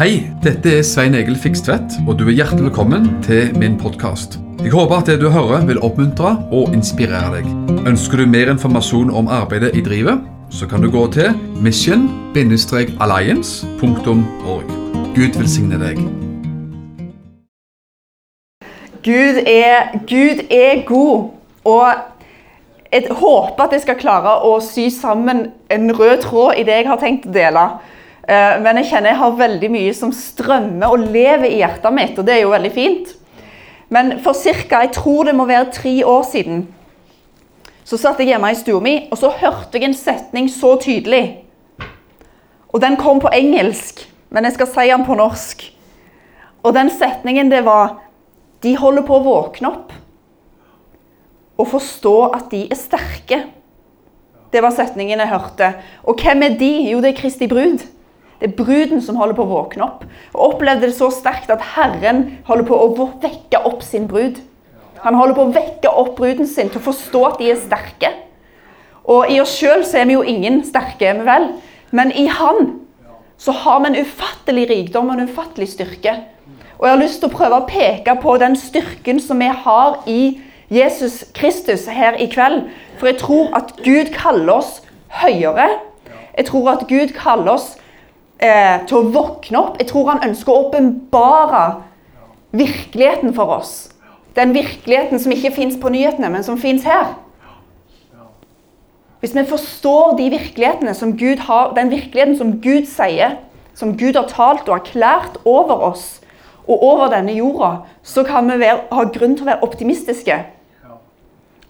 Hei, dette er Svein Egil Fikstvedt, og du er hjertelig velkommen til min podkast. Jeg håper at det du hører vil oppmuntre og inspirere deg. Ønsker du mer informasjon om arbeidet i drivet, så kan du gå til mission-alliance.org. Gud velsigne deg. Gud er, Gud er god. Og jeg håper at jeg skal klare å sy sammen en rød tråd i det jeg har tenkt å dele. Eh, Men jeg kjenner jeg har veldig mye som strømmer og lever i hjertet mitt, og det er jo veldig fint. Men for ca. jeg tror det må være tre år siden, så satt jeg hjemme i stua mi, og så hørte jeg en setning så tydelig. Og den kom på engelsk, men jeg skal si den på norsk. Og den setningen det var De holder på å våkne opp og forstå at de er sterke. Det var setningen jeg hørte. Og hvem er de? Jo, det er Kristi brud. Det er bruden som holder på å våkne opp. Og opplevde det så sterkt at Herren holder på å vekke opp sin brud. Han holder på å vekke opp bruden sin til å forstå at de er sterke. Og i oss sjøl er vi jo ingen sterke, er vi vel? Men i Han så har vi en ufattelig rikdom og en ufattelig styrke. Og jeg har lyst til å prøve å peke på den styrken som vi har i Jesus Kristus her i kveld. For jeg tror at Gud kaller oss høyere. Jeg tror at Gud kaller oss eh, til å våkne opp. Jeg tror han ønsker å åpenbare virkeligheten for oss. Den virkeligheten som ikke fins på nyhetene, men som fins her. Hvis vi forstår de virkelighetene som Gud har, den virkeligheten som Gud sier, som Gud har talt og erklært over oss og over denne jorda, så kan vi være, ha grunn til å være optimistiske.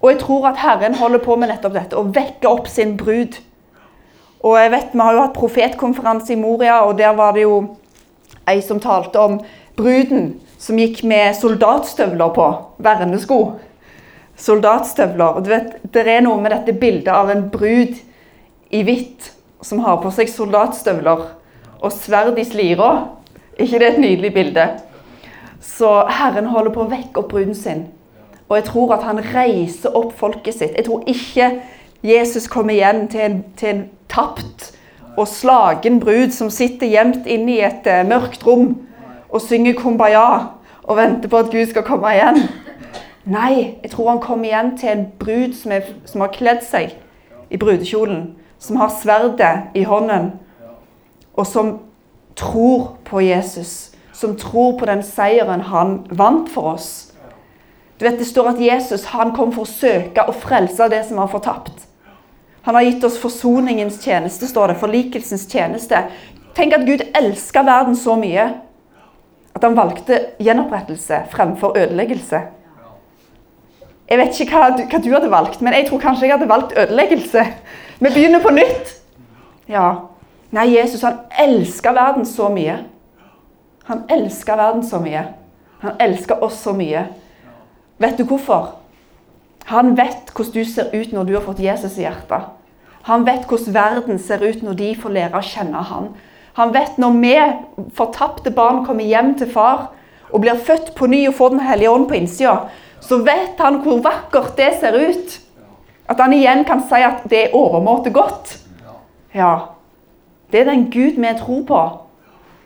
Og jeg tror at Herren holder på med nettopp dette, å vekke opp sin brud. Og jeg vet, Vi har jo hatt profetkonferanse i Moria, og der var det jo ei som talte om bruden som gikk med soldatstøvler på, vernesko soldatstøvler. Og du vet, Det er noe med dette bildet av en brud i hvitt som har på seg soldatstøvler og sverd i slira. ikke det er et nydelig bilde? Så Herren holder på å vekke opp bruden sin. Og jeg tror at han reiser opp folket sitt. Jeg tror ikke Jesus kommer igjen til en, til en tapt og slagen brud som sitter gjemt inne i et uh, mørkt rom og synger 'Kumbaya' og venter på at Gud skal komme igjen. Nei, jeg tror han kommer igjen til en brud som, er, som har kledd seg i brudekjolen. Som har sverdet i hånden, og som tror på Jesus. Som tror på den seieren han vant for oss. Du vet, Det står at Jesus han kom for å søke og frelse det som var fortapt. Han har gitt oss forsoningens tjeneste, står det. Forlikelsens tjeneste. Tenk at Gud elska verden så mye at han valgte gjenopprettelse fremfor ødeleggelse. Jeg vet ikke hva du, hva du, hadde valgt, men jeg tror kanskje jeg hadde valgt ødeleggelse. Vi begynner på nytt. Ja. Nei, Jesus han elska verden så mye. Han elska verden så mye. Han elsker oss så mye. Vet du hvorfor? Han vet hvordan du ser ut når du har fått Jesus i hjertet. Han vet hvordan verden ser ut når de får lære å kjenne han. Han vet når vi fortapte barn kommer hjem til far og blir født på ny og får Den hellige ånd på innsida, så vet han hvor vakkert det ser ut. At han igjen kan si at det er overmåte godt. Ja. Det er den Gud vi tror på.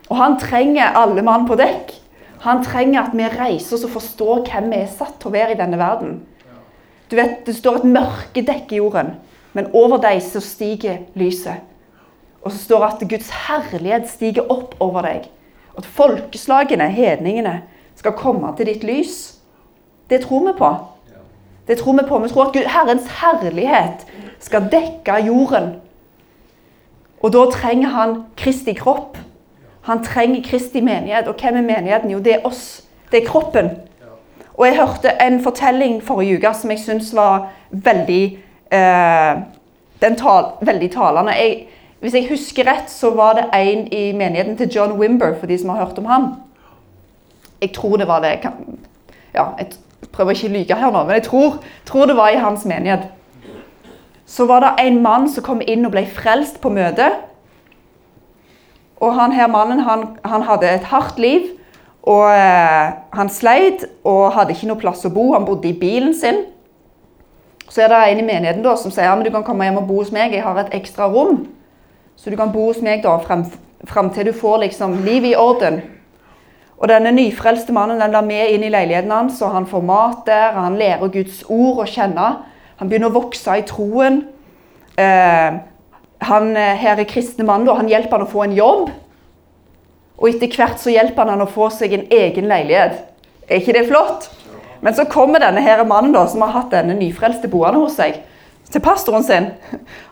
Og han trenger alle mann på dekk. Han trenger at vi reiser oss og forstår hvem vi er satt til å være i denne verden. Du vet, Det står et mørkedekk i jorden, men over deg så stiger lyset. Og så står det at Guds herlighet stiger opp over deg. At folkeslagene, hedningene, skal komme til ditt lys. Det tror vi på. Det tror Vi på. Vi tror at Gud, Herrens herlighet skal dekke jorden. Og da trenger han Kristi kropp. Han trenger Kristi menighet. Og hvem er menigheten? Jo, det er oss. Det er kroppen. Og jeg hørte en fortelling forrige uke som jeg syns var veldig eh, den tal, veldig talende. Jeg, hvis jeg husker rett, så var det en i menigheten til John Wimber, for de som har hørt om han. Jeg tror det var det. Ja, jeg prøver ikke å lyve her nå, men jeg tror, tror, det var i hans menighet. Så var det en mann som kom inn og ble frelst på møtet. Og han her mannen han, han hadde et hardt liv. Og eh, han sleit og hadde ikke noe plass å bo. Han bodde i bilen sin. Så er det en i menigheten da, som sier ja, du kan komme hjem og bo hos meg. Jeg har et ekstra rom. Så du kan bo hos meg da frem, frem til du får liksom livet i orden. Og denne nyfrelste mannen den blir med inn i leiligheten hans, og han får mat der. Han lærer Guds ord å kjenne. Han begynner å vokse i troen. Eh, han eh, her er kristne mannen, og han hjelper han å få en jobb. Og etter hvert så hjelper han han å få seg en egen leilighet. Er ikke det flott? Men så kommer denne her mannen da, som har hatt denne nyfrelste boende hos seg, til pastoren sin.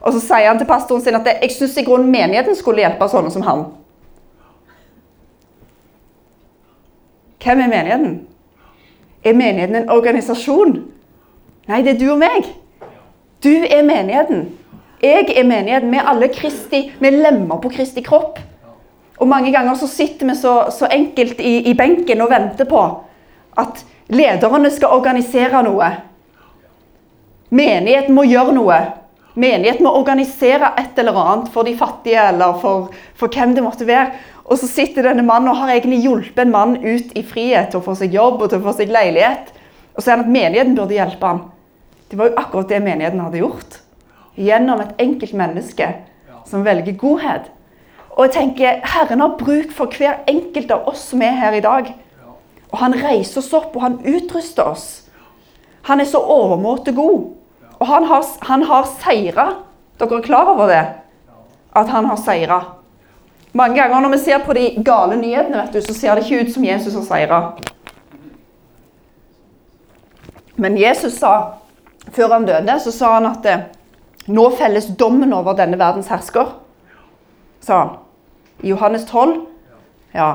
Og så sier han til pastoren sin at jeg syns i grunnen menigheten skulle hjelpe sånne som han. Hvem er menigheten? Er menigheten en organisasjon? Nei, det er du og meg. Du er menigheten. Jeg er menigheten. Vi er alle Kristi, vi er lemmer på Kristi kropp. Og mange ganger så sitter vi så, så enkelt i, i benken og venter på at lederne skal organisere noe. Menigheten må gjøre noe. Menigheten må organisere et eller annet for de fattige eller for, for hvem det måtte være. Og så sitter denne mannen og har egentlig hjulpet en mann ut i frihet til å få seg jobb og til å få seg leilighet. Og så er han at menigheten burde hjelpe ham. Det var jo akkurat det menigheten hadde gjort. Gjennom et enkelt menneske som velger godhet. Og jeg tenker, Herren har bruk for hver enkelt av oss som er her i dag. Og han reiser oss opp, og han utruster oss. Han er så overmåte god. Og han har, han har seira. Dere er klar over det? At han har seira. Mange ganger når vi ser på de gale nyhetene, du, så ser det ikke ut som Jesus har seira. Men Jesus sa, før han døde, så sa han at eh, nå felles dommen over denne verdens hersker. Sa han. I Johannes 12. Ja.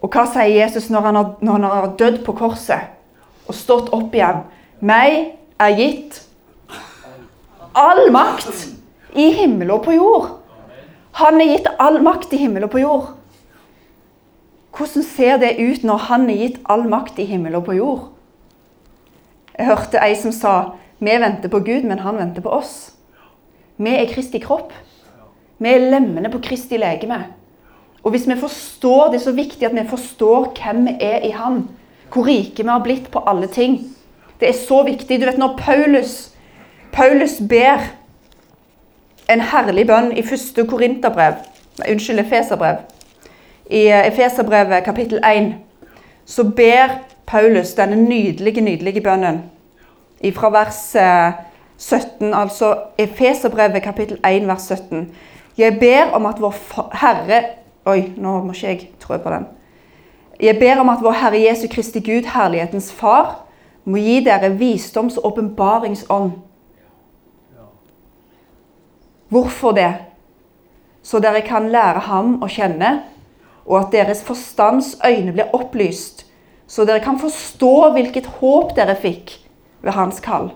Og hva sier Jesus når han, har, når han har dødd på korset og stått opp igjen? Meg er gitt all makt i himmel og på jord. Han er gitt all makt i himmel og på jord. Hvordan ser det ut når han er gitt all makt i himmel og på jord? Jeg hørte ei som sa vi venter på Gud, men han venter på oss. Vi er Kristi kropp. Vi er lemmene på Kristi legeme. Og hvis vi forstår, Det er så viktig at vi forstår hvem vi er i Han. Hvor rike vi har blitt på alle ting. Det er så viktig. Du vet når Paulus, Paulus ber en herlig bønn i første Korinterbrev Unnskyld, Efeserbrev. I eh, Efeserbrevet kapittel 1 så ber Paulus denne nydelige, nydelige bønnen fra vers 17, eh, altså Efeserbrevet kapittel 1 vers 17. Jeg ber om at vår Herre Oi, nå må ikke jeg trå på den. Jeg ber om at vår Herre Jesu Kristi Gud, herlighetens Far, må gi dere visdoms- og åpenbaringsånd. Hvorfor det? Så dere kan lære ham å kjenne, og at deres forstands øyne blir opplyst, så dere kan forstå hvilket håp dere fikk ved hans kall,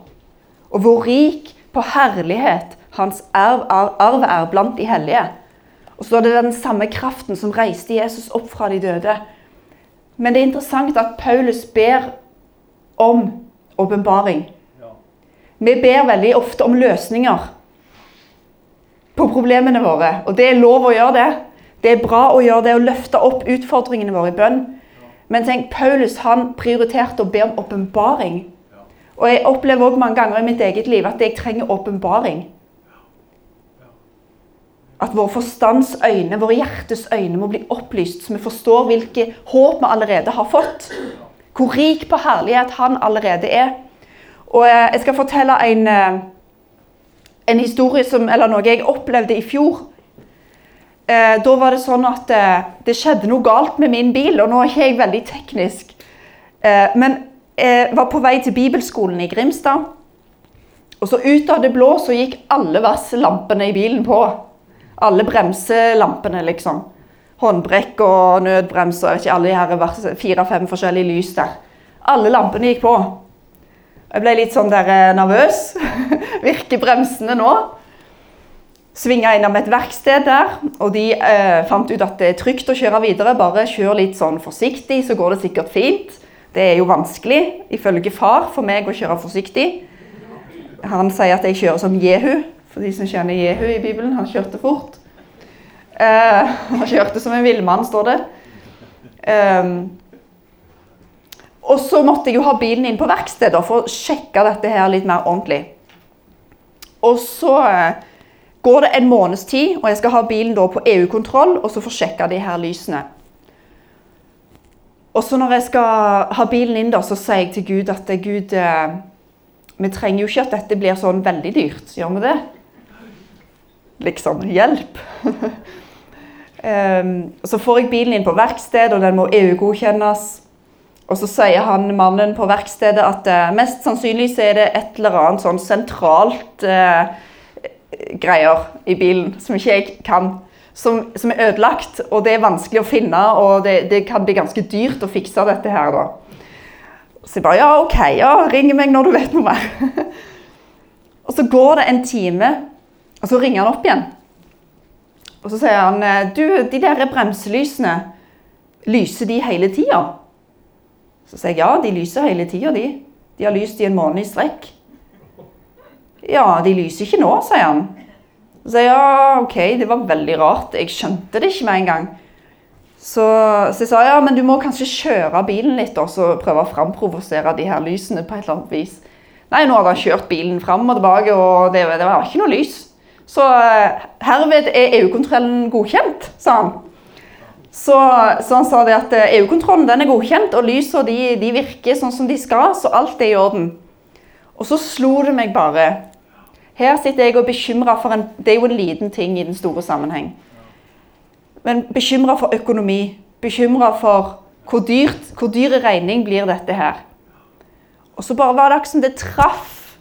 og hvor rik på herlighet hans arv, arv er blant de hellige og så er det den samme kraften som reiste Jesus opp fra de døde. Men det er interessant at Paulus ber om åpenbaring. Vi ber veldig ofte om løsninger på problemene våre. Og det er lov å gjøre det. Det er bra å gjøre det, å løfte opp utfordringene våre i bønn. Men tenk, Paulus han prioriterte å be om åpenbaring. Og jeg opplever også mange ganger i mitt eget liv at jeg trenger åpenbaring. At vår forstands øyne, våre hjertes øyne må bli opplyst, så vi forstår hvilke håp vi allerede har fått. Hvor rik på herlighet han allerede er. Og eh, Jeg skal fortelle en, eh, en historie som, eller noe jeg opplevde i fjor. Eh, da var det sånn at det skjedde noe galt med min bil, og nå er jeg veldig teknisk. Men jeg var på vei til bibelskolen i Grimstad. Og så ut av det blå så gikk alle varsellampene i bilen på. Alle bremselampene, liksom. Håndbrekk og nødbremser. Ikke alle de her fire-fem forskjellige lys der. Alle lampene gikk på. Jeg ble litt sånn der eh, nervøs. Virker bremsene nå? Svinga innom et verksted der, og de eh, fant ut at det er trygt å kjøre videre. Bare kjør litt sånn forsiktig, så går det sikkert fint. Det er jo vanskelig, ifølge far, for meg å kjøre forsiktig. Han sier at jeg kjører som Jehu. For de som kjenner Jehu i Bibelen, han kjørte fort. Uh, han kjørte som en villmann, står det. Um, og så måtte jeg jo ha bilen inn på verkstedet for å sjekke dette her litt mer ordentlig. Og så uh, går det en måneds tid, og jeg skal ha bilen da på EU-kontroll, og så få sjekka de her lysene. Og så når jeg skal ha bilen inn, da, så sier jeg til Gud at Gud eh, Vi trenger jo ikke at dette blir sånn veldig dyrt. Gjør vi det? Liksom. Hjelp. um, så får jeg bilen inn på verksted, og den må EU-godkjennes. Og så sier han mannen på verkstedet at uh, mest sannsynlig så er det et eller annet sånn sentralt uh, greier i bilen som ikke jeg kan som, som, er ødelagt, og det er vanskelig å finne, og det, det, kan bli ganske dyrt å fikse dette her, da. Så jeg bare Ja, OK, ja, ring meg når du vet noe mer. og så går det en time, og så ringer han opp igjen. Og så sier han Du, de der bremselysene, lyser de hele tida? Så sier jeg ja, de lyser hele tida, de. De har lyst i en måned i strekk. Ja, de lyser ikke nå, sier han. Så sier jeg ja, OK, det var veldig rart. Jeg skjønte det ikke med en gang. Så, så jeg sa ja, men du må kanskje kjøre bilen litt og så prøve å framprovosere de her lysene på et eller annet vis. Nei, nå hadde han kjørt bilen fram og tilbake, og det, det var ikke noe lys. Så uh, herved er EU-kontrollen godkjent, sa han. Så, så, han sa det at eh, EU-kontrollen er godkjent, og lysene de, de virker sånn som de skal, så alt er i orden. Og så slo det meg bare her sitter jeg og bekymra for en Det er jo en liten ting i den store sammenheng. Men bekymra for økonomi. Bekymra for hvor, dyrt, hvor dyr regning blir dette her. Og så bare var det akkurat som det traff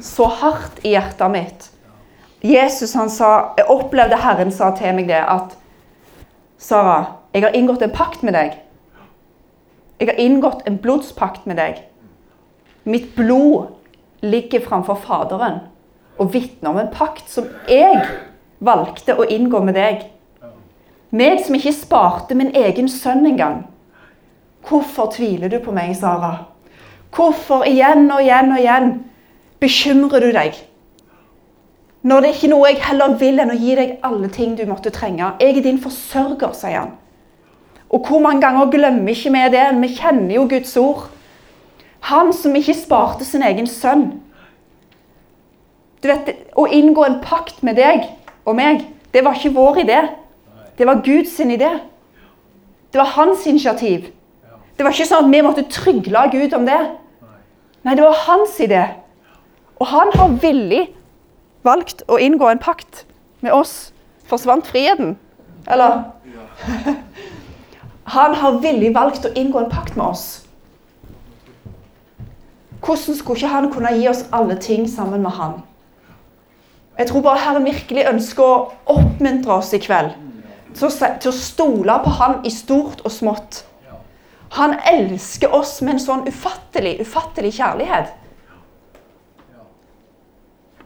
så hardt i hjertet mitt. Jesus han sa, Jeg opplevde Herren sa til meg det at Sara, jeg har inngått en pakt med deg. Jeg har inngått en blodspakt med deg. Mitt blod ligger framfor Faderen og vitner om en pakt som jeg valgte å inngå med deg. Meg som ikke sparte min egen sønn engang. Hvorfor tviler du på meg, Sara? Hvorfor igjen og igjen og igjen bekymrer du deg? Når det er ikke noe jeg heller vil enn å gi deg alle ting du måtte trenge. Jeg er din forsørger, sier han. Og hvor mange ganger glemmer ikke vi det? Vi kjenner jo Guds ord. Han som ikke sparte sin egen sønn, du vet, Å inngå en pakt med deg og meg, det var ikke vår idé. Det var Guds idé. Det var hans initiativ. Det var ikke sånn at vi måtte trygle Gud om det. Nei, det var hans idé. Og han har villig valgt å inngå en pakt med oss. Forsvant friheten? Eller? Han har villig valgt å inngå en pakt med oss. Hvordan skulle ikke han kunne gi oss alle ting sammen med han? Jeg tror bare Herren virkelig ønsker å oppmuntre oss i kveld til å, til å stole på Han i stort og smått. Han elsker oss med en sånn ufattelig, ufattelig kjærlighet.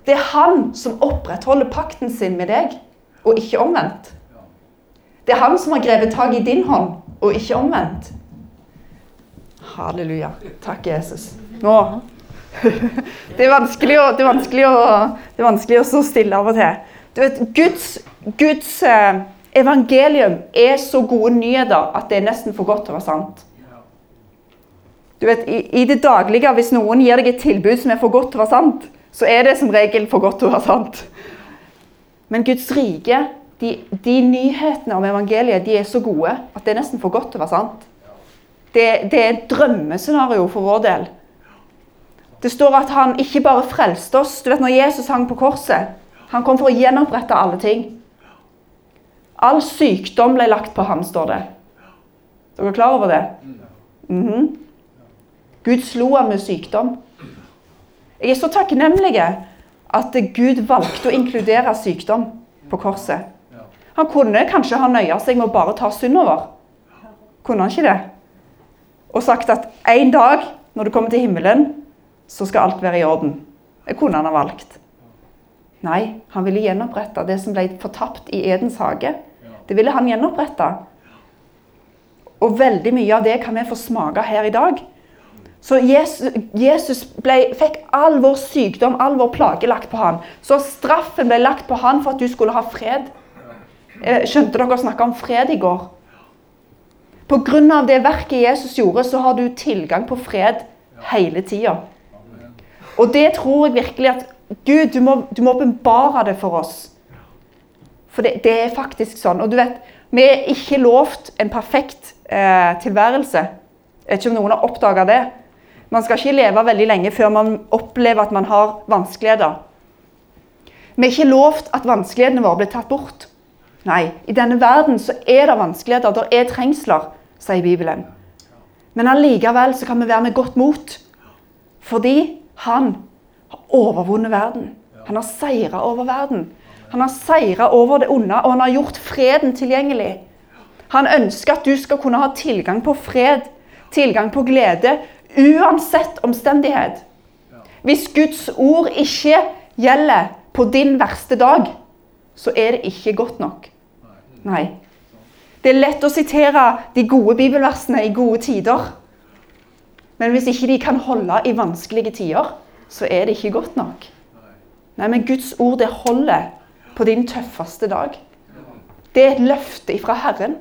Det er han som opprettholder pakten sin med deg, og ikke omvendt. Det er han som har grepet tak i din hånd, og ikke omvendt. Halleluja. Takk, Jesus. Nå det er vanskelig å, det er vanskelig å, det er vanskelig å stå stille av og til. Du vet, Guds, Guds eh, evangelium er så gode nyheter at det er nesten for godt til å være sant. Du vet, i, i, det daglige, Hvis noen gir deg et tilbud som er for godt til å være sant, så er det som regel for godt til å være sant. Men Guds rike, de, de nyhetene om evangeliet, de er så gode at det er nesten for godt til å være sant. Det, det er et drømmescenario for vår del. Det står at han ikke bare frelste oss. Du vet når Jesus hang på korset, han kom for å gjenopprette alle ting. All sykdom ble lagt på ham, står det. Dere Er klar over det? Mm -hmm. Gud slo ham med sykdom. Jeg er så takknemlig at Gud valgte å inkludere sykdom på korset. Han kunne kanskje ha nøya seg med å bare ta synd over. Kunne han ikke det? Og sagt at en dag, når du kommer til himmelen, så skal alt være i orden. Det kunne han ha valgt. Nei, han ville gjenopprette det som ble fortapt i Edens hage. Det ville han gjenopprette. Og veldig mye av det kan vi få smake her i dag. Så Jesus, Jesus ble, fikk all vår sykdom, all vår plage lagt på han. Så straffen ble lagt på han for at du skulle ha fred. Eh, skjønte dere å snakke om fred i går? Pga. det verket Jesus gjorde, så har du tilgang på fred hele tida. Og det tror jeg virkelig at Gud, du må, du må åpenbare det for oss. For det, det er faktisk sånn. Og du vet, vi er ikke lovt en perfekt eh, tilværelse. Jeg vet ikke om noen har oppdaga det. Man skal ikke leve veldig lenge før man opplever at man har vanskeligheter. Vi er ikke lovt at vanskelighetene våre blir tatt bort. Nei, i denne verden så er det vanskeligheter, det er trengsler, sier Bibelen. Men allikevel så kan vi være med godt mot. Fordi han har overvunnet verden. Han har seira over verden. Han har seira over det onde, og han har gjort freden tilgjengelig. Han ønsker at du skal kunne ha tilgang på fred, tilgang på glede, uansett omstendighet. Hvis Guds ord ikke gjelder på din verste dag, så er det ikke godt nok. Nei. Det er lett å sitere de gode bibelversene i gode tider. Men hvis ikke de kan holde i vanskelige tider, så er det ikke godt nok. Nei, men Guds ord det holder på din tøffeste dag. Det er et løfte fra Herren.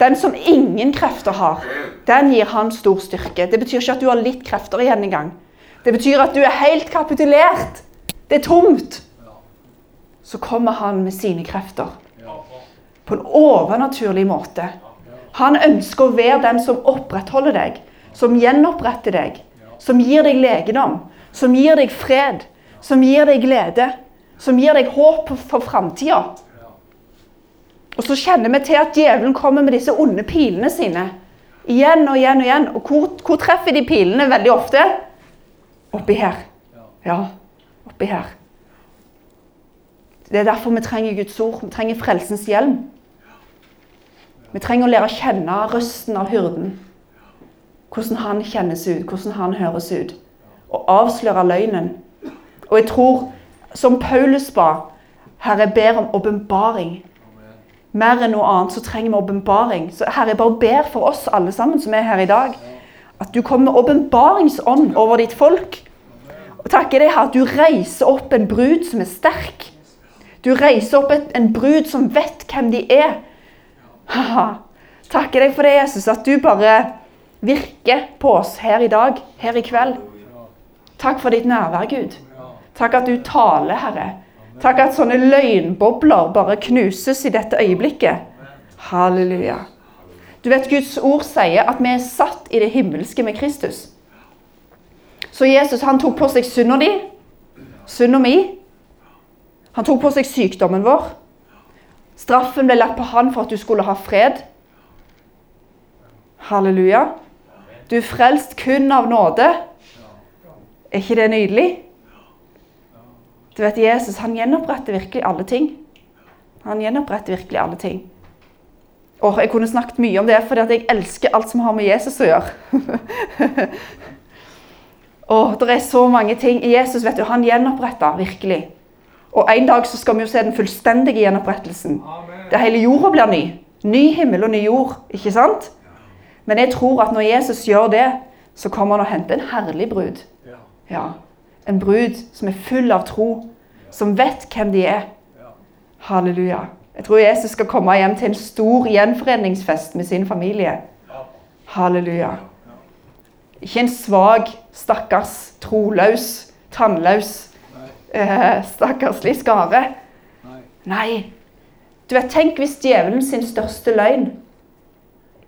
Den som ingen krefter har, den gir han stor styrke. Det betyr ikke at du har litt krefter igjen engang. Det betyr at du er helt kapitulert. Det er tomt. Så kommer han med sine krefter. På en overnaturlig måte. Han ønsker å være den som opprettholder deg, som gjenoppretter deg, som gir deg legedom, som gir deg fred, som gir deg glede som gir deg håp for framtida. Og så kjenner vi til at djevelen kommer med disse onde pilene sine. Igjen og igjen og igjen. Og hvor, hvor treffer de pilene veldig ofte? Oppi her. Ja, oppi her. Det er derfor vi trenger Guds ord. Vi trenger frelsens hjelm. Vi trenger å lære å kjenne røsten av hyrden. Hvordan han kjennes ut, hvordan han høres ut. Og avsløre løgnen. Og jeg tror som Paulus ba, Herre, ber om åpenbaring. Mer enn noe annet så trenger vi åpenbaring. Så Herre, jeg bare ber for oss alle sammen som er her i dag, at du kommer med åpenbaringsånd over ditt folk. Og takker deg, at du reiser opp en brud som er sterk. Du reiser opp en brud som vet hvem de er. Haha. Takker deg for det, Jesus, at du bare virker på oss her i dag, her i kveld. Takk for ditt nærvær, Gud. Takk at du taler, Herre. Takk at sånne løgnbobler bare knuses i dette øyeblikket. Halleluja. Du vet, Guds ord sier at vi er satt i det himmelske med Kristus. Så Jesus han tok på seg synda di, synda mi. Han tok på seg sykdommen vår. Straffen ble lagt på han for at du skulle ha fred. Halleluja. Du er frelst kun av nåde. Er ikke det nydelig? Du vet, Jesus han gjenoppretter virkelig alle ting. Han gjenoppretter virkelig alle ting. Og Jeg kunne snakket mye om det, fordi jeg elsker alt som har med Jesus å gjøre. og Det er så mange ting. Jesus vet du, han gjenoppretter virkelig. Og En dag så skal vi jo se den fullstendige gjenopprettelsen. Det hele jorda blir ny. Ny himmel og ny jord. ikke sant? Men jeg tror at når Jesus gjør det, så kommer han og henter en herlig brud. Ja. En brud som er full av tro, som vet hvem de er. Halleluja. Jeg tror Jesus skal komme hjem til en stor gjenforeningsfest med sin familie. Halleluja. Ikke en svak, stakkars, troløs, tannløs, eh, stakkarslig skare. Nei. Du vet, Tenk hvis djevelen sin største løgn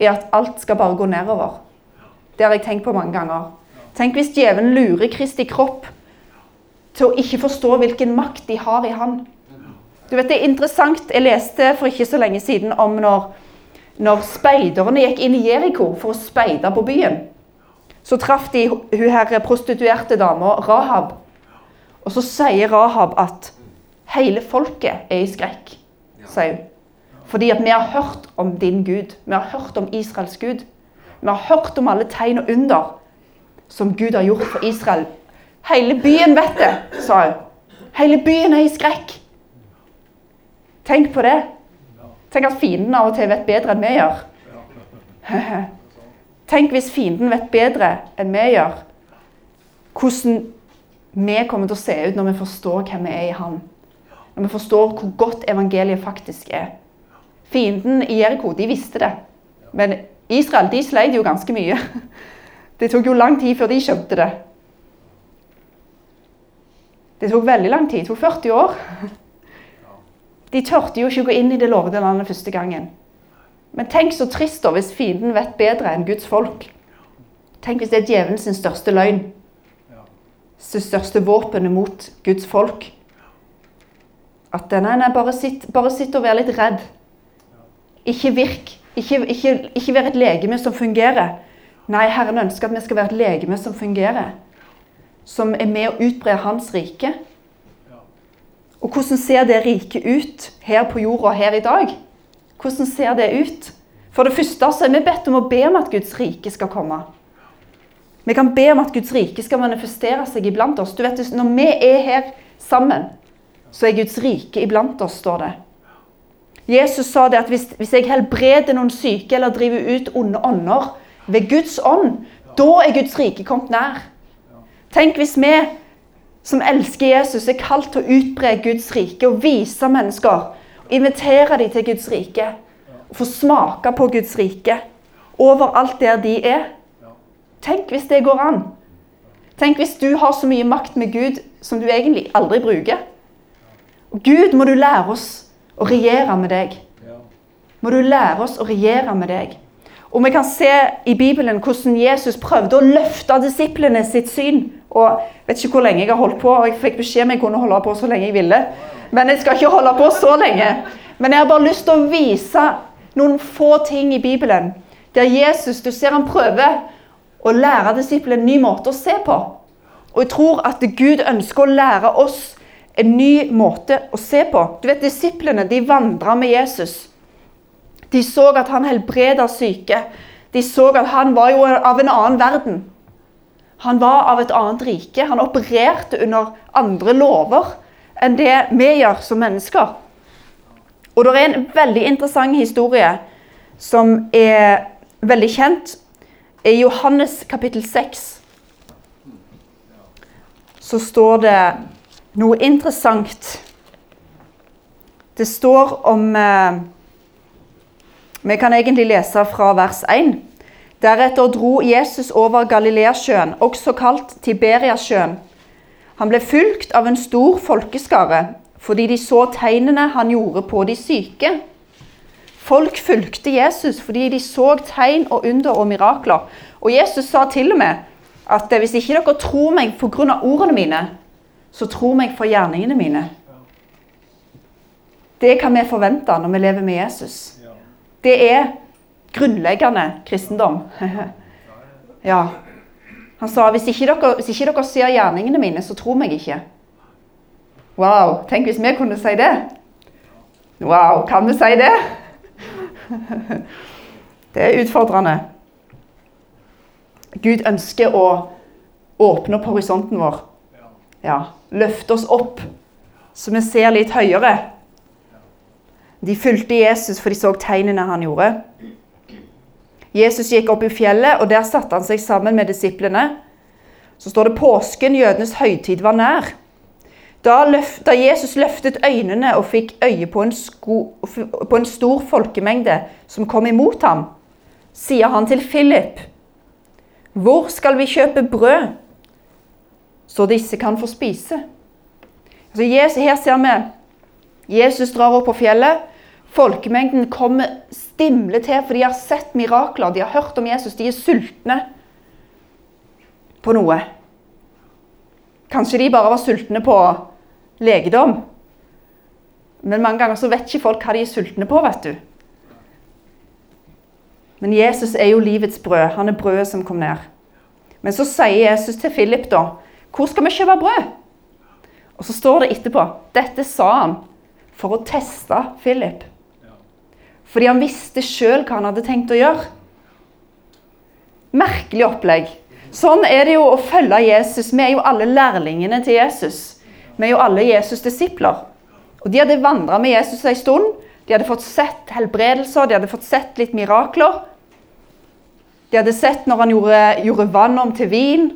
er at alt skal bare gå nedover. Det har jeg tenkt på mange ganger. Tenk hvis djevelen lurer Kristi kropp til å ikke forstå hvilken makt de har i han. Du vet, Det er interessant. Jeg leste for ikke så lenge siden om når, når speiderne gikk inn i Jeriko for å speide på byen. Så traff de hun her prostituerte dama Rahab. Og så sier Rahab at hele folket er i skrekk, sier hun. Fordi at vi har hørt om din Gud. Vi har hørt om Israels Gud. Vi har hørt om alle tegn og under som Gud har gjort for Israel Hele byen vet det, sa hun. Hele byen er i skrekk. Tenk på det. Tenk at fienden av og til vet bedre enn vi gjør. Tenk hvis fienden vet bedre enn vi gjør, hvordan vi kommer til å se ut når vi forstår hvem vi er i Han. Når vi forstår hvor godt evangeliet faktisk er. Fienden i Jeriko de visste det. Men Israel de sleit jo ganske mye. Det tok jo lang tid før de skjønte det. Det tok veldig lang tid. Det tok 40 år. De tørte jo ikke gå inn i det lovede landet første gangen. Men tenk så trist da hvis fienden vet bedre enn Guds folk. Tenk hvis det er djevelens største løgn. Det største våpenet mot Guds folk. At nei, nei, bare sitt, bare sitt og vær litt redd. Ikke virk. Ikke, ikke, ikke vær et legeme som fungerer. Nei, Herren ønsker at vi skal være et legeme som fungerer. Som er med å utbre Hans rike. Og hvordan ser det riket ut her på jorda her i dag? Hvordan ser det ut? For det første så er vi bedt om å be om at Guds rike skal komme. Vi kan be om at Guds rike skal manifestere seg iblant oss. Du vet, Når vi er her sammen, så er Guds rike iblant oss, står det. Jesus sa det at hvis, hvis jeg helbreder noen syke eller driver ut onde ånder ved Guds ånd, da er Guds rike kommet nær. Tenk hvis vi som elsker Jesus, er kalt til å utbre Guds rike og vise mennesker. Invitere dem til Guds rike. Og få smake på Guds rike overalt der de er. Tenk hvis det går an. Tenk hvis du har så mye makt med Gud som du egentlig aldri bruker. Gud, må du lære oss å regjere med deg. Må du lære oss å regjere med deg. Og vi kan se i Bibelen hvordan Jesus prøvde å løfte disiplene sitt syn. Og jeg vet ikke hvor lenge jeg har holdt på, og jeg fikk beskjed om jeg kunne holde på så lenge jeg ville. Men jeg skal ikke holde på så lenge. Men jeg har bare lyst til å vise noen få ting i Bibelen der Jesus du ser han prøver å lære disiplene en ny måte å se på. Og jeg tror at Gud ønsker å lære oss en ny måte å se på. Du vet, Disiplene de vandra med Jesus. De så at han helbreda syke. De så at han var jo av en annen verden. Han var av et annet rike. Han opererte under andre lover enn det vi gjør som mennesker. Og det er en veldig interessant historie som er veldig kjent. I Johannes kapittel 6 så står det noe interessant. Det står om eh, vi kan egentlig lese fra vers 1. Deretter dro Jesus over Galileasjøen, også kalt Tiberiasjøen. Han ble fulgt av en stor folkeskare fordi de så tegnene han gjorde på de syke. Folk fulgte Jesus fordi de så tegn og under og mirakler. Og Jesus sa til og med at hvis ikke dere tror meg pga. ordene mine, så tror meg for gjerningene mine. Det kan vi forvente når vi lever med Jesus. Det er grunnleggende kristendom. ja. Han sa hvis ikke, dere, hvis ikke dere ser gjerningene mine, så tror meg ikke. Wow, tenk hvis vi kunne si det. Wow, kan vi si det? det er utfordrende. Gud ønsker å åpne opp horisonten vår. Ja, Løfte oss opp, så vi ser litt høyere. De fulgte Jesus, for de så tegnene han gjorde. Jesus gikk opp i fjellet, og der satte han seg sammen med disiplene. Så står det påsken, jødenes høytid, var nær. Da, løft, da Jesus løftet øynene og fikk øye på en, sko, på en stor folkemengde som kom imot ham, sier han til Philip, 'Hvor skal vi kjøpe brød, så disse kan få spise?' Altså, her ser vi Jesus drar opp på fjellet. Folkemengden kommer stimle til, for de har sett mirakler, de har hørt om Jesus, de er sultne på noe. Kanskje de bare var sultne på legedom. Men mange ganger så vet ikke folk hva de er sultne på, vet du. Men Jesus er jo livets brød. Han er brødet som kom ned. Men så sier Jesus til Philip, da, 'Hvor skal vi kjøpe brød?' Og så står det etterpå Dette sa han for å teste Philip. Fordi han visste sjøl hva han hadde tenkt å gjøre. Merkelig opplegg. Sånn er det jo å følge Jesus. Vi er jo alle lærlingene til Jesus. Vi er jo alle Jesus' disipler. Og De hadde vandra med Jesus en stund. De hadde fått sett helbredelser, de hadde fått sett litt mirakler. De hadde sett når han gjorde, gjorde vann om til vin.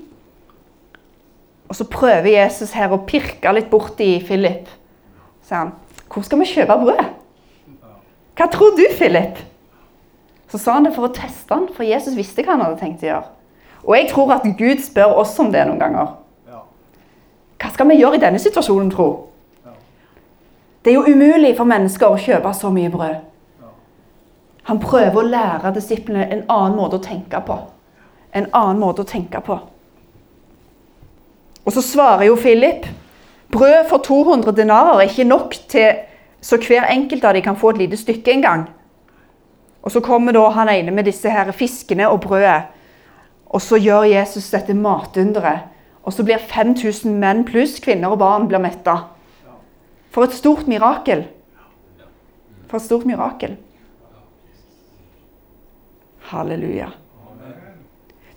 Og så prøver Jesus her å pirke litt borti Philip. Sier han, 'Hvor skal vi kjøpe brød?' Hva tror du, Philip? Så sa han det for å teste han, for Jesus visste hva han hadde tenkt å gjøre. Og jeg tror at Gud spør oss om det noen ganger. Hva skal vi gjøre i denne situasjonen, tro? Det er jo umulig for mennesker å kjøpe så mye brød. Han prøver å lære disiplene en annen måte å tenke på. En annen måte å tenke på. Og så svarer jo Philip brød for 200 denarer er ikke nok til så hver enkelt av dem kan få et lite stykke en gang. Og Så kommer da han ene med disse her fiskene og brødet. Og så gjør Jesus dette matunderet. Og så blir 5000 menn pluss kvinner og barn blir metta. For et stort mirakel. For et stort mirakel. Halleluja.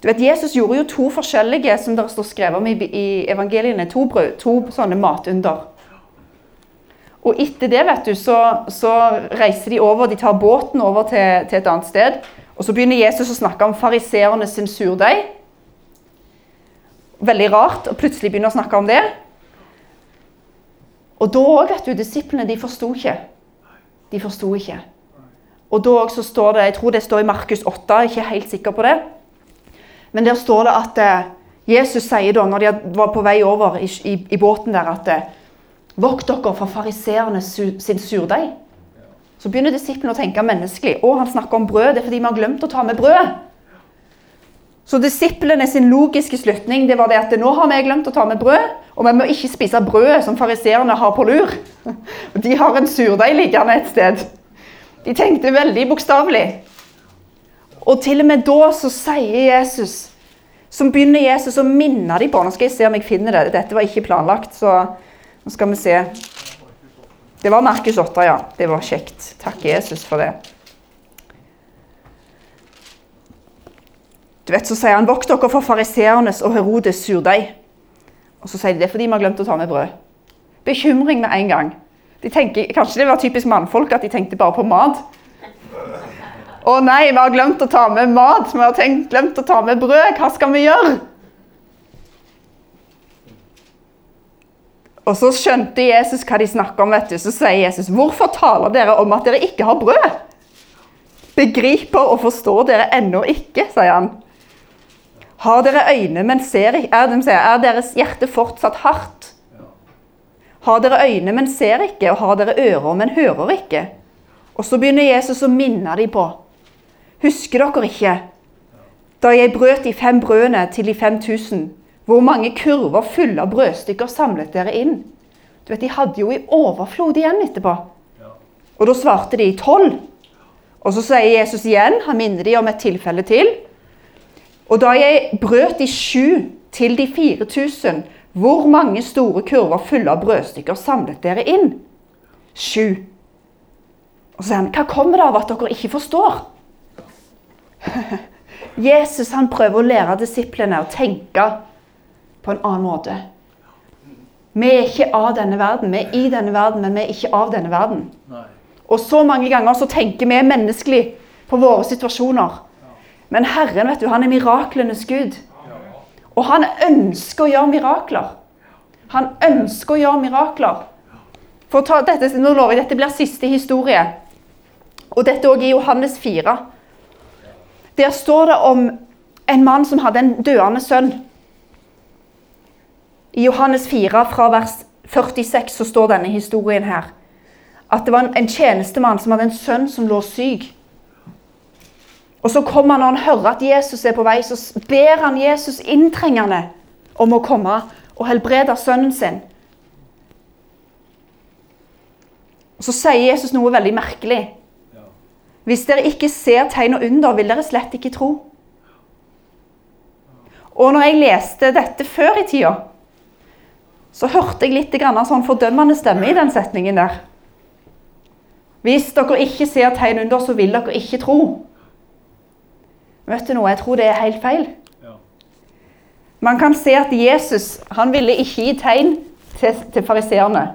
Du vet, Jesus gjorde jo to forskjellige som det står skrevet om i, evangeliene, to, brød, to sånne matunder. Og etter det vet du, så, så, reiser de over, de tar båten over til, til, et annet sted. Og så begynner Jesus å snakke om fariseerne sin surdeig. Veldig rart å plutselig begynne å snakke om det. Og da òg, vet du, disiplene de forsto ikke. De forsto ikke. Og da også står det, jeg tror det står i Markus 8, jeg er ikke helt sikker på det. Men der står det at eh, Jesus sier da, når de var på vei over i, i, i båten der, at eh, Vokt dere for fariseerne sin surdeig. Så begynner disiplene å tenke menneskelig. Å, han snakker om brød. Det er fordi vi har glemt å ta med brød. Så disiplene sin logiske slutning det var det at nå har vi glemt å ta med brød, og vi må ikke spise brødet som fariseerne har på lur. De har en surdeig liggende et sted. De tenkte veldig bokstavelig. Og til og med da så sier Jesus Så begynner Jesus å minne dem på Nå skal jeg se om jeg finner det. Dette var ikke planlagt. så nå skal vi se. Det var Markus 8, ja. Det var kjekt. Takk, Jesus, for det. Du vet, Så sier han, 'Vokt dere for fariseernes og Herodes surdeig.' Og så sier de det fordi vi har glemt å ta med brød. Bekymring med en gang. De tenker, Kanskje det var typisk mannfolk at de tenkte bare på mat. Å nei, vi har glemt å ta med mat. Vi har tenkt, glemt å ta med brød. Hva skal vi gjøre? Og så skjønte Jesus hva de snakka om. vet du. Så sier Jesus, 'Hvorfor taler dere om at dere ikke har brød?' 'Begriper og forstår dere ennå ikke', sier han. 'Har dere øyne, men ser ikke?' Er, de sier, er deres hjerte fortsatt hardt? 'Har dere øyne, men ser ikke?' Og 'har dere ører, men hører ikke?' Og så begynner Jesus å minne dem på. Husker dere ikke da jeg brøt de fem brødene til de 5000? Hvor mange kurver fulle av brødstykker samlet dere inn? Du vet, De hadde jo i overflod igjen etterpå. Og da svarte de tolv. Og så sier Jesus igjen, han minner de om et tilfelle til. Og da jeg brøt de sju til de 4000, hvor mange store kurver fulle av brødstykker samlet dere inn? Sju. Og så sier han, hva kommer det av at dere ikke forstår? Jesus han prøver å lære disiplene å tenke på en annen måte. Vi er ikke av denne verden. Vi er i denne verden, men vi er ikke av denne verden. Nei. Og så mange ganger så tenker vi menneskelig på våre situasjoner. Men Herren vet du, han er miraklenes Gud. Og han ønsker å gjøre mirakler. Han ønsker å gjøre mirakler. For ta dette, nå lover jeg, dette blir siste historie. Og dette òg i Johannes 4. Der står det om en mann som hadde en døende sønn. I Johannes 4 fra vers 46 så står denne historien her. At det var en tjenestemann som hadde en sønn som lå syk. Og så kommer han når han hører at Jesus er på vei, så ber han Jesus inntrengende om å komme og helbrede sønnen sin. Og Så sier Jesus noe veldig merkelig. Hvis dere ikke ser tegn og under, vil dere slett ikke tro. Og når jeg leste dette før i tida, så hørte jeg litt sånn fordømmende stemme i den setningen der. Hvis dere ikke ser tegn under, så vil dere ikke tro. Vet du noe? Jeg tror det er helt feil. Man kan se at Jesus han ville ikke gi tegn til, til fariseerne.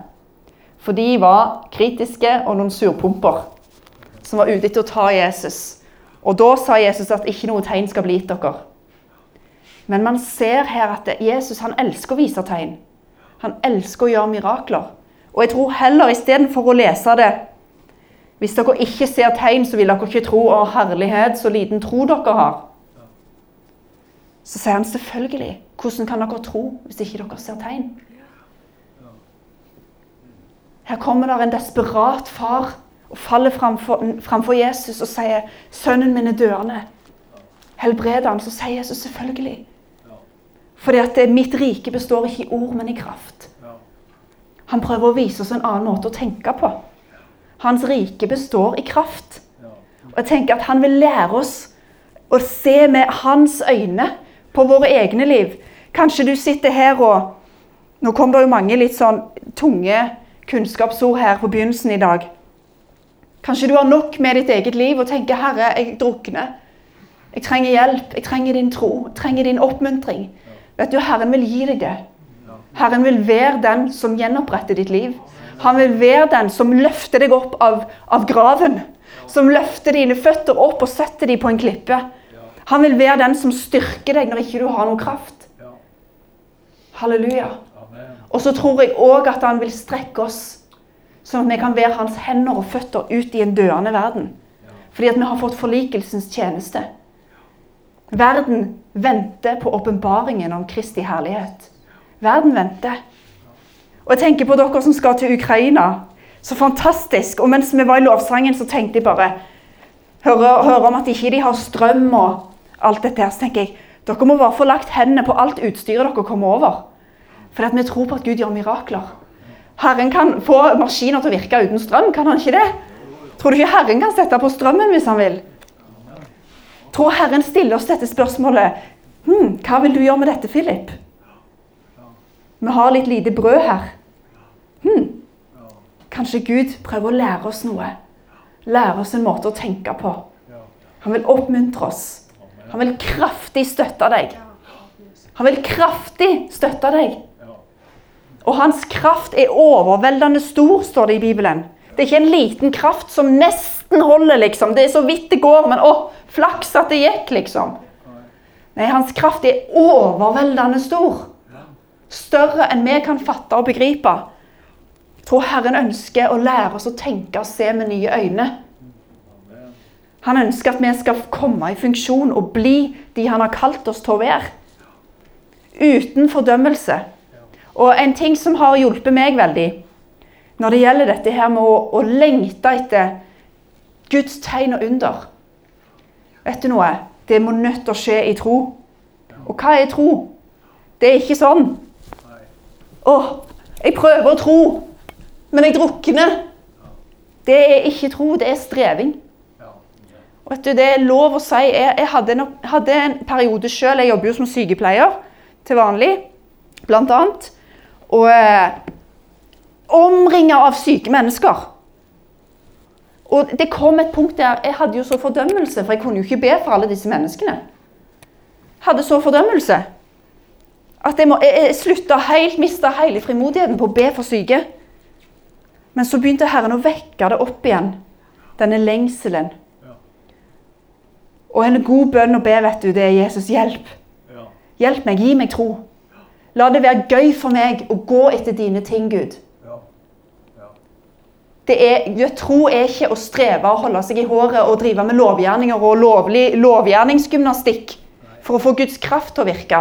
For de var kritiske og noen surpumper som var ute etter å ta Jesus. Og da sa Jesus at ikke noe tegn skal bli gitt dere. Men man ser her at Jesus han elsker å vise tegn. Han elsker å gjøre mirakler. Og jeg tror heller istedenfor å lese det Hvis dere ikke ser tegn, så vil dere ikke tro. Å, herlighet, så liten tro dere har. Så sier han selvfølgelig. Hvordan kan dere tro hvis ikke dere ser tegn? Her kommer der en desperat far og faller framfor, framfor Jesus og sier 'Sønnen min er dørende.' Helbreder han, så sier Jesus selvfølgelig. Fordi at det, mitt rike består ikke i ord, men i kraft. Han prøver å vise oss en annen måte å tenke på. Hans rike består i kraft. Og jeg tenker at Han vil lære oss å se med hans øyne på våre egne liv. Kanskje du sitter her og Nå kom det jo mange litt sånn tunge kunnskapsord her på begynnelsen i dag. Kanskje du har nok med ditt eget liv og tenker 'Herre, jeg drukner'. Jeg trenger hjelp, jeg trenger din tro, jeg trenger din oppmuntring. Vet du, Herren vil gi deg det. Herren vil være den som gjenoppretter ditt liv. Han vil være den som løfter deg opp av, av graven. Som løfter dine føtter opp og setter dem på en klippe. Han vil være den som styrker deg når ikke du har noe kraft. Halleluja. Og så tror jeg òg at han vil strekke oss Sånn at vi kan være hans hender og føtter ut i en døende verden. Fordi at vi har fått forlikelsens tjeneste. Verden venter på åpenbaringen om Kristi herlighet. Verden venter. Og jeg tenker på dere som skal til Ukraina. Så fantastisk. Og mens vi var i lovsangen, så tenkte jeg bare Hører, hører om at ikke de har strøm og alt dette her, så tenker jeg dere må bare få lagt hendene på alt utstyret dere kommer over. For vi tror på at Gud gjør mirakler. Herren kan få maskiner til å virke uten strøm, kan han ikke det? Tror du ikke Herren kan sette på strømmen hvis han vil? Tror Herren stiller oss dette spørsmålet hm, Hva vil du gjøre med dette, Philip? Vi har litt lite brød her. Hm, kanskje Gud prøver å lære oss noe? Lære oss en måte å tenke på. Han vil oppmuntre oss. Han vil kraftig støtte deg. Han vil kraftig støtte deg. Og hans kraft er overveldende stor, står det i Bibelen. Det er ikke en liten kraft som nesten holder, liksom. Det er så vidt det går, men å, flaks at det gikk, liksom. Nei, hans kraft er overveldende stor. Større enn vi kan fatte og begripe. Jeg tror Herren ønsker å lære oss å tenke og se med nye øyne. Han ønsker at vi skal komme i funksjon og bli de han har kalt oss til å være. Uten fordømmelse. Og en ting som har hjulpet meg veldig når det gjelder dette her med å, å lengte etter Guds tegn og under Vet du noe? Det må nødt til å skje i tro. Og hva er tro? Det er ikke sånn. Å, jeg prøver å tro, men jeg drukner. Det er ikke tro, det er streving. Og vet du, Det er lov å si. Jeg, jeg hadde, en, hadde, en, periode sjøl Jeg jobber jo som sykepleier til vanlig, blant annet og eh, omringa av syke mennesker. Og det kom et punkt der jeg hadde jo så fordømmelse, for jeg kunne jo ikke be for alle disse menneskene. Hadde så fordømmelse at jeg, må, jeg, jeg slutta helt, mista hele frimodigheten på å be for syke. Men så begynte Herren å vekke det opp igjen, denne lengselen. Og en god bønn å be, vet du, det er Jesus, hjelp. Hjelp meg, gi meg tro. La det være gøy for meg å gå etter dine ting, Gud. Det er, tro er ikke å streve og holde seg i håret og drive med lovgjerninger og lovlig lovgjerningsgymnastikk for å få Guds kraft til å virke.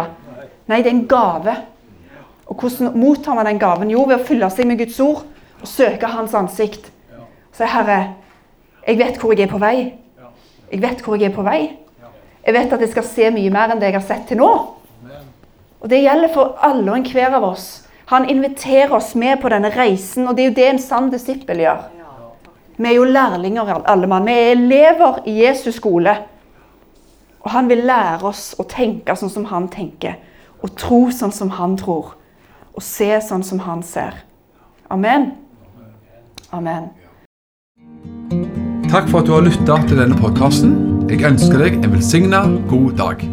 Nei, det er en gave. Og hvordan mottar man den gaven? Jo, ved å fylle seg med Guds ord og søke Hans ansikt. Si, Herre, jeg vet hvor jeg er på vei. Jeg vet hvor jeg er på vei. Jeg vet at jeg skal se mye mer enn det jeg har sett til nå. Og Det gjelder for alle og enhver av oss. Han inviterer oss med på denne reisen, og det er jo det en sann disippel gjør. Vi er jo lærlinger, alle mann. Vi er elever i Jesus skole. Og han vil lære oss å tenke sånn som han tenker, og tro sånn som han tror, og se sånn som han ser. Amen. Amen. Takk for at du har lytta til denne podkasten. Jeg ønsker deg en velsigna god dag.